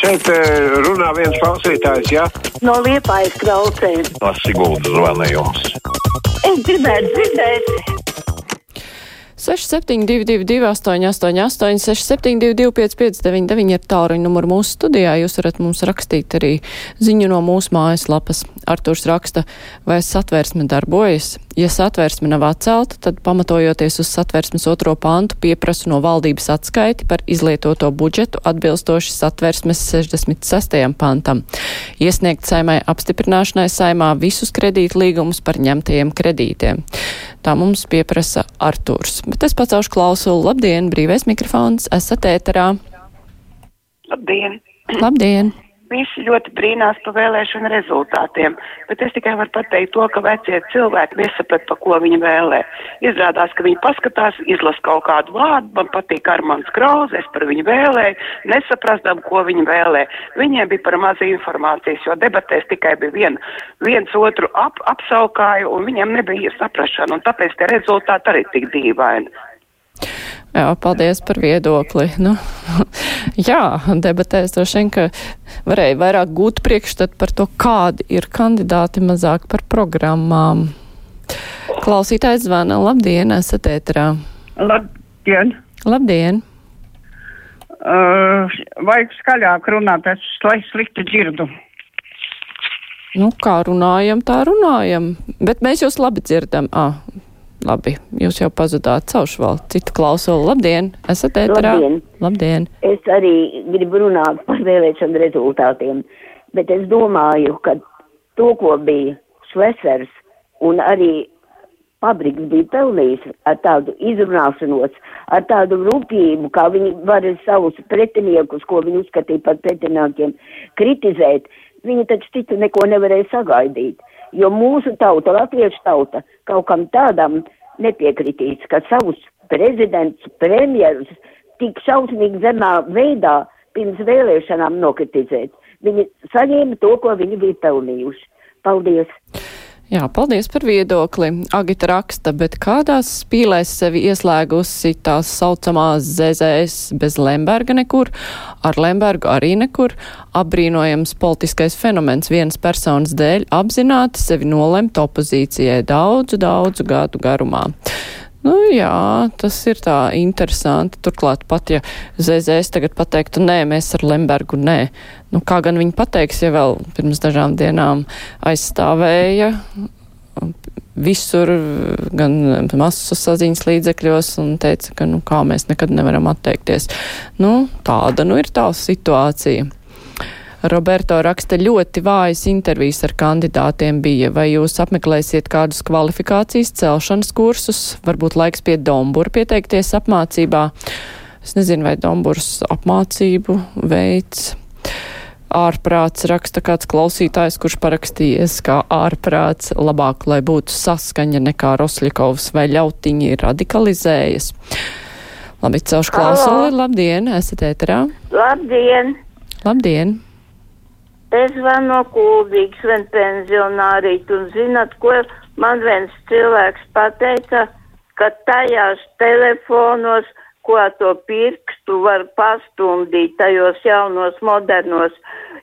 Šeit eh, runā viens klausītājs, jā? No liepājas klausēm. No Siguldas zvanījums. Es gribētu dzirdēt. 6722, 888, 672, 559, ir tāluņa numurs mūsu studijā. Jūs varat mums rakstīt arī ziņu no mūsu mājaslapas. Artūrs raksta, vai satversme darbojas. Ja satversme nav atcelta, tad pamatojoties uz satversmes otro pantu pieprasu no valdības atskaiti par izlietoto budžetu atbilstoši satversmes 66. pantam. Iesniegt saimai apstiprināšanai saimā visus kredītu līgumus par ņemtajiem kredītiem. Tā mums pieprasa Artūrs. Bet es pacaušu klausulu. Labdien, brīvais mikrofons, esat ēterā. Labdien! Labdien! Visi ļoti brīnās par vēlēšanu rezultātiem, bet es tikai varu pateikt to, ka vecie cilvēki nesaprat, pa ko viņi vēlē. Izrādās, ka viņi paskatās, izlas kaut kādu vārdu, man patīk Armāns Krauze, es par viņu vēlēju, nesaprastam, ko viņi vēlē. Viņiem bija par maz informācijas, jo debatēs tikai bija vien, viens otru ap, apsaukāju, un viņiem nebija saprašana, un tāpēc tie rezultāti arī tik dīvaini. Jā, paldies par viedokli. Nu, jā, debatēs droši vien, ka varēja vairāk gūt priekšstat par to, kādi ir kandidāti, mazāk par programmām. Klausītājs zvana. Labdien, esat ēterā. Labdien! Labdien! Uh, vajag skaļāk runāt, es slikti dzirdu. Nu, kā runājam, tā runājam. Bet mēs jūs labi dzirdam. Ah, Labi, jūs jau pazudāt caušu vēl citu klausulu. Labdien, esat ēterā? Labdien. Labdien. Es arī gribu runāt par vēlēšanu rezultātiem, bet es domāju, ka to, ko bija Šlesers un arī Pabriks bija pelnījis ar tādu izrunāšanos, ar tādu rūpību, kā viņi var savus pretiniekus, ko viņi uzskatīja par pretiniekiem, kritizēt, viņi taču citu neko nevarēja sagaidīt jo mūsu tauta, latviešu tauta, kaut kam tādam nepiekritīs, ka savus prezidents, premjerus tik šausmīgi zemā veidā pirms vēlēšanām nokritizēt. Viņi saņēma to, ko viņi bija pelnījuši. Paldies! Jā, paldies par viedokli. Agita raksta, bet kādās spīlēs sevi ieslēgusi tās saucamās ZZS bez Lemberga nekur, ar Lembergu arī nekur. Apbrīnojams politiskais fenomens vienas personas dēļ apzināti sevi nolemt opozīcijai daudzu, daudzu gadu garumā. Nu, jā, tas ir tā interesanti. Turklāt pat, ja ZZS tagad pateiktu, nē, mēs ar Lembergu nē. Nu, kā gan viņi pateiks, ja vēl pirms dažām dienām aizstāvēja visur, gan masu saziņas līdzekļos un teica, ka, nu, kā mēs nekad nevaram atteikties. Nu, tāda, nu, ir tā situācija. Roberto raksta ļoti vājas intervijas ar kandidātiem bija. Vai jūs apmeklēsiet kādus kvalifikācijas celšanas kursus? Varbūt laiks pie Dombura pieteikties apmācībā. Es nezinu, vai Domburs apmācību veids. Ārprāts raksta kāds klausītājs, kurš parakstījies kā ārprāts labāk, lai būtu saskaņa nekā Rosļikovs vai ļautiņi radikalizējas. Labi, celšu klausuli. Labdien, esat ēterā. Labdien! Labdien! Es zvanu no Kuldīgas, vien pensionārīt, un zinat, ko man viens cilvēks pateica, ka tajās telefonos, ko to pirkstu var pastumdīt, tajos jaunos modernos,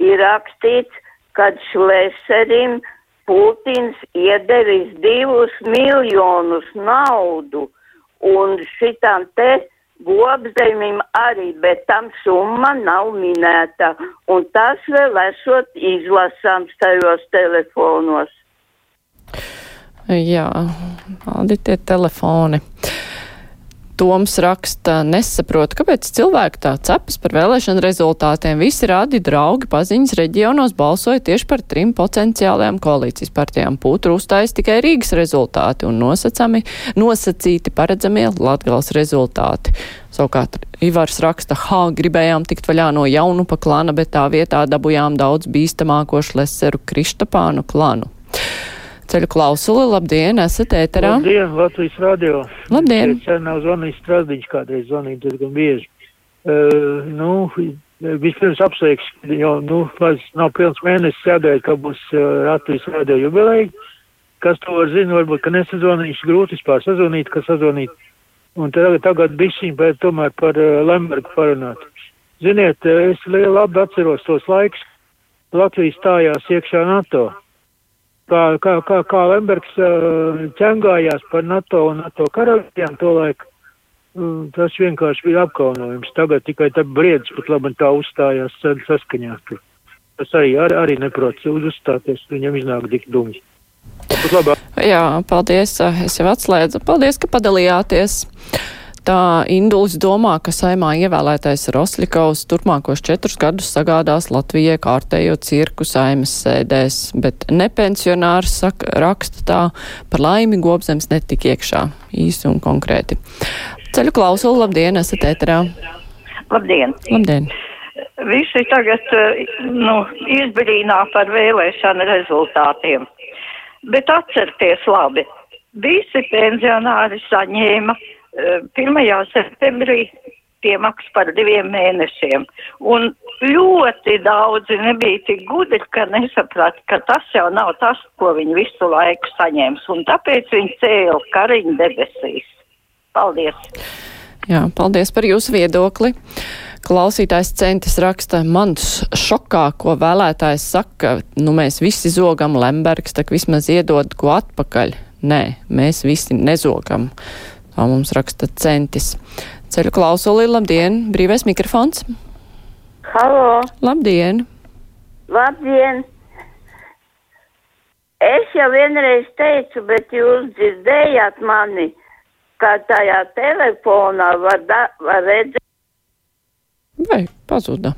ir rakstīts, kad šleserim Putins iedevis divus miljonus naudu, un šitam te Gobzemim arī, bet tam summa nav minēta, un tas vēl esot izlasāms tajos telefonos. Jā, tādi tie telefoni. Toms raksta, nesaprot, kāpēc cilvēki tā cepas par vēlēšanu rezultātiem. Visi rādi draugi paziņas reģionos balsoja tieši par trim potenciālajām koalīcijas partijām. Pūtru uzstājas tikai Rīgas rezultāti un nosacami, nosacīti paredzamie Latgals rezultāti. Savukārt Ivars raksta, ha, gribējām tikt vaļā no jaunu pa klana, bet tā vietā dabujām daudz bīstamāko šleseru Kristapānu klanu. Ceļu klausuli, labdien, esat ēterā. Labdien, Latvijas radio. Labdien. Es nav zvanījis Strasdiņš kādreiz zvanīt diezgan bieži. Uh, nu, vispirms apsveiks, jo, nu, vairs nav pilns mēnesis sēdēt, ka būs uh, Latvijas radio jubileja. Kas to var zina, varbūt, ka nesazvanīšu grūti vispār sazvanīt, ka sazvanīt. Un tagad, tagad bišķiņ, bet tomēr par uh, Lembergu parunāt. Ziniet, es labi atceros tos laikus, Latvija stājās iekšā NATO. Kā, kā, kā, kā Lembergs uh, ķengājās par NATO un NATO karaļiem to laiku, uh, tas vienkārši bija apkaunojums. Tagad tikai tā briedis pat labi tā uzstājās saskaņā. Tas arī, arī, arī neprot uzstāties, viņam iznāk tik dumji. Jā, paldies, es jau atslēdzu. Paldies, ka padalījāties. Tā Induls domā, ka saimā ievēlētais Rosļikovs turpmākos četrus gadus sagādās Latvijai kārtējo cirku saimas sēdēs, bet nepensionārs saka, raksta tā, par laimi gobzems netik iekšā, īsi un konkrēti. Ceļu klausulu, labdien, esat ēterā. Labdien! Labdien! Visi tagad nu, izbrīnā par vēlēšanu rezultātiem. Bet atcerieties labi, visi pensionāri saņēma 1. septembrī piemaks par diviem mēnešiem. Un ļoti daudzi nebija tik gudri, ka nesaprat, ka tas jau nav tas, ko viņi visu laiku saņems. Un tāpēc viņi cēla kariņu debesīs. Paldies! Jā, paldies par jūsu viedokli. Klausītājs centis raksta, mans šokā, ko vēlētājs saka, nu mēs visi zogam Lembergs, tak vismaz iedod ko atpakaļ. Nē, mēs visi nezogam. Mums raksta centis. Ceļu klausuli, labdien, brīvais mikrofons. Halo! Labdien! Labdien! Es jau vienreiz teicu, bet jūs dzirdējāt mani, ka tajā telefonā var, da, var redzēt. Vai pazuda?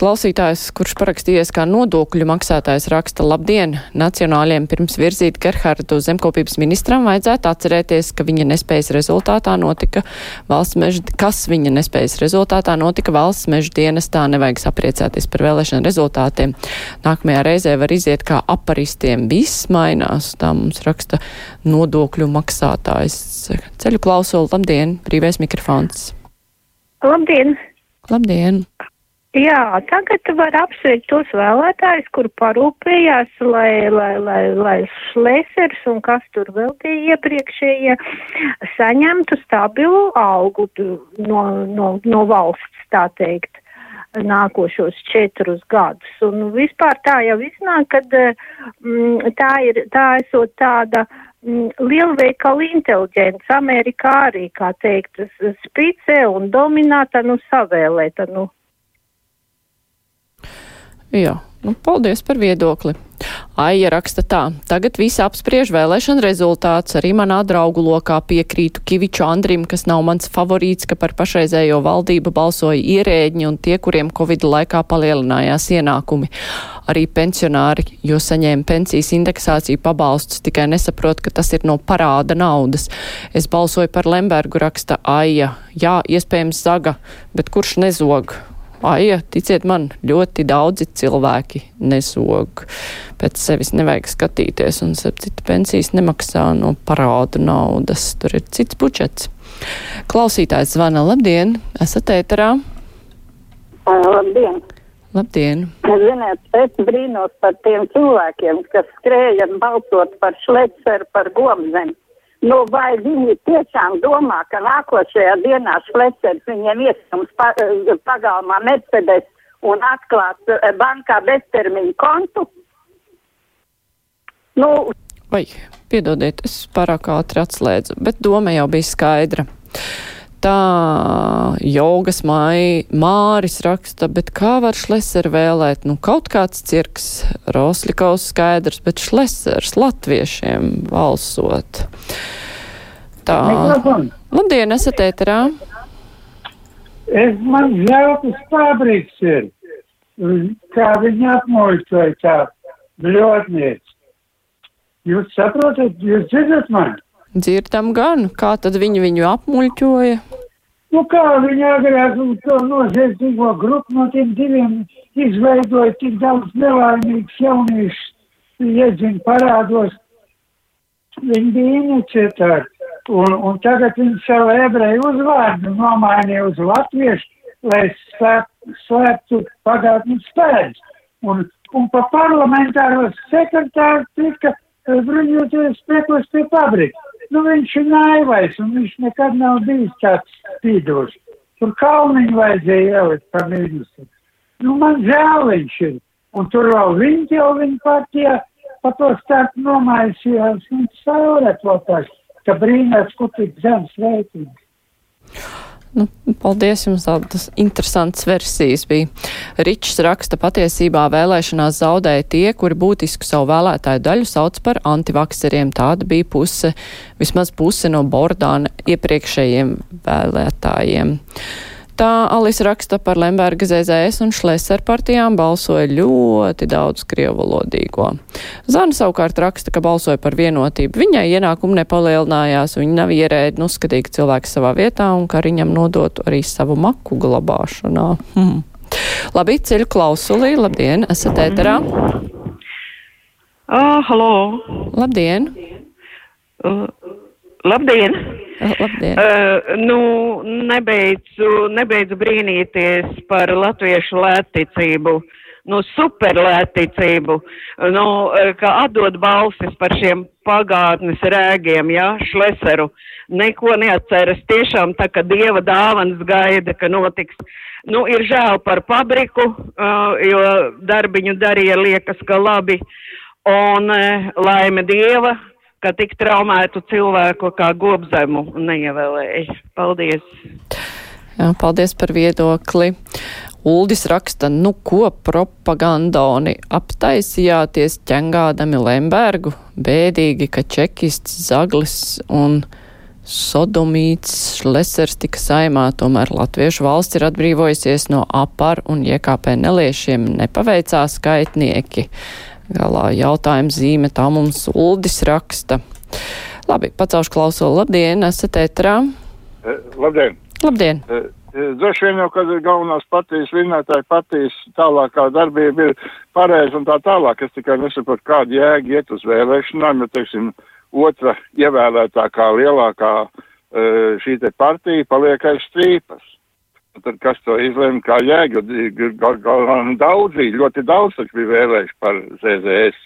Klausītājs, kurš parakstījies kā nodokļu maksātājs, raksta labdien! Nacionāļiem pirms virzīt Gerhardu zemkopības ministram vajadzētu atcerēties, ka viņa nespējas rezultātā notika valsts meža, kas viņa nespējas rezultātā notika valsts meža dienestā, nevajag sapriecāties par vēlēšanu rezultātiem. Nākamajā reizē var iziet kā aparistiem, viss mainās, tā mums raksta nodokļu maksātājs. Ceļu klausulu, labdien, brīvais mikrofons. Labdien! Labdien! Jā, tagad var apsveikt tos vēlētājus, kur parūpējās, lai, lai, lai, lai Šlesers un kas tur vēl tie iepriekšējie saņemtu stabilu algu no, no, no valsts, tā teikt, nākošos četrus gadus. Un vispār tā jau iznāk, kad mm, tā ir, tā esot tāda mm, lielveikala inteliģents, Amerikā arī, kā teikt, spice un dominēta, nu savēlēta, nu Jā, nu, paldies par viedokli. Aija raksta tā, tagad visi apspriež vēlēšana rezultāts, arī manā draugu lokā piekrītu Kiviču Andrim, kas nav mans favorīts, ka par pašreizējo valdību balsoja ierēģi un tie, kuriem Covid laikā palielinājās ienākumi. Arī pensionāri, jo saņēma pensijas indeksāciju pabalstus, tikai nesaprot, ka tas ir no parāda naudas. Es balsoju par Lembergu, raksta Aija. Jā, iespējams zaga, bet kurš nezog? Aija, ticiet man, ļoti daudzi cilvēki nesog. Pēc sevis nevajag skatīties, un citu pensijas nemaksā no parādu naudas. Tur ir cits budžets. Klausītājs zvana, labdien, esat ēterā? Labdien! Labdien! Ziniet, es brīnos par tiem cilvēkiem, kas skrēja balsot par Šleceru, par Gomzemi. Nu, vai viņi tiešām domā, ka nākošajā dienā Šlecers viņiem iesums pa, eh, pagalmā Mercedes un atklās eh, bankā beztermiņu kontu? Nu, Vai, piedodiet, es pārāk ātri atslēdzu, bet doma jau bija skaidra. Tā jogas mai, Māris raksta, bet kā var Šleser vēlēt? Nu, kaut kāds cirks, Rosļikaus skaidrs, bet Šlesers latviešiem valsot. Tā. Labdien, esat ēterā? Es man zeltas fabriks ir. Kā viņi apmuļcoja tā bļotniec. Jūs saprotat, jūs dzirdat mani? Dzirdam gan, kā tad viņi viņu apmuļķoja? Nu, kā viņi agrāk to noziedzīgo grupu no tiem diviem izveidoja tik daudz nelaimīgus jauniešus, iedzina parādos. Viņi bija iniciatori. Un, un tagad viņi savu ebreju uzvārdu nomainīja uz latviešu, lai slēptu slēp pagātnes spēļus. Un, un pa parlamentāros sekretāru tika bruņoties spēkos pie fabrikas nu, viņš ir naivais un viņš nekad nav bijis tāds spīdošs. tur kalniņu vajadzēja ielikt par mīnusu. Nu, man žēl viņš ir. Un tur vēl viņi jau viņa partijā pa to starp nomaisījās. Viņš saurēt vēl tās, ka brīnās, kur tik zemes reitings. Nu, paldies jums, tādas interesantas versijas bija. Ričs raksta patiesībā vēlēšanās zaudēja tie, kuri būtisku savu vēlētāju daļu sauc par antivakseriem. Tāda bija puse, vismaz puse no Bordāna iepriekšējiem vēlētājiem. Tā Alis raksta par Lemberga ZZS un Šleser partijām balsoja ļoti daudz krievalodīgo. Zana savukārt raksta, ka balsoja par vienotību. Viņai ienākumi nepalielinājās, viņa nav ierēdi, nu skatīga cilvēks savā vietā un ka viņam nodotu arī savu maku glabāšanā. Hmm. Labi, ceļu klausulī, labdien, esat ēterā. Oh, halo! Labdien! Uh, labdien! Labdien. Uh, nu, nebeidzu, nebeidzu brīnīties par latviešu lētticību. Nu, superlētticību, nu, ka atdod balsis par šiem pagātnes rēgiem, jā, ja, šleseru. Neko neatceras tiešām tā, ka dieva dāvans gaida, ka notiks. Nu, ir žēl par fabriku, uh, jo darbiņu darīja liekas, ka labi. Un uh, laime dieva, ka tik traumētu cilvēku kā gobzemu neievēlēja. Paldies! Jā, paldies par viedokli. Uldis raksta, nu ko propagandoni aptaisījāties ķengādami Lembergu, bēdīgi, ka čekists Zaglis un Sodomīts Šlesers tika saimā, tomēr Latviešu valsts ir atbrīvojusies no apar un iekāpē neliešiem nepaveicās skaitnieki. Galā jautājuma zīme tā mums Uldis raksta. Labi, pacelšu klausulu. Labdien, esat ētrā. E, labdien. Labdien. E, Droši vien jau, kad ir galvenās partijas vinnētāji partijas tālākā darbība ir pareiza un tā tālāk. Es tikai nesaprotu, kāda jēga iet uz vēlēšanām, jo, teiksim, otra ievēlētākā lielākā šī te partija paliek aiz strīpas. Tad kas to izlēma, kā jēga, daudzi, ļoti daudz taču bija vēlējuši par ZZS.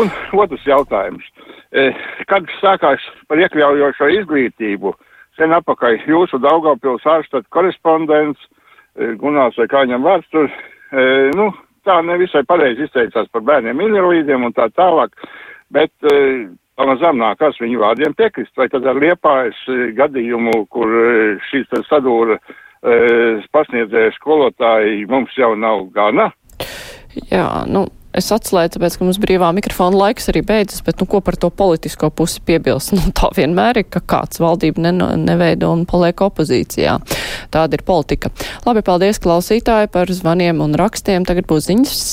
Un otrs jautājums. Kad sākās par iekļaujošo izglītību, sen apakaļ jūsu Daugavpils ārstat korespondents, Gunārs vai kā viņam vārds tur, nu, tā nevisai pareizi izteicās par bērniem invalīdiem un tā tālāk, bet pamazām nākās viņu vārdiem piekrist, vai tad ar liepājas gadījumu, kur šīs sadūra pasniedzēja skolotāji mums jau nav gana. Jā, nu, es atslēdzu, tāpēc, ka mums brīvā mikrofona laiks arī beidzas, bet, nu, ko par to politisko pusi piebilst? Nu, tā vienmēr ir, ka kāds valdība ne, neveido un paliek opozīcijā. Tāda ir politika. Labi, paldies klausītāji par zvaniem un rakstiem. Tagad būs ziņas.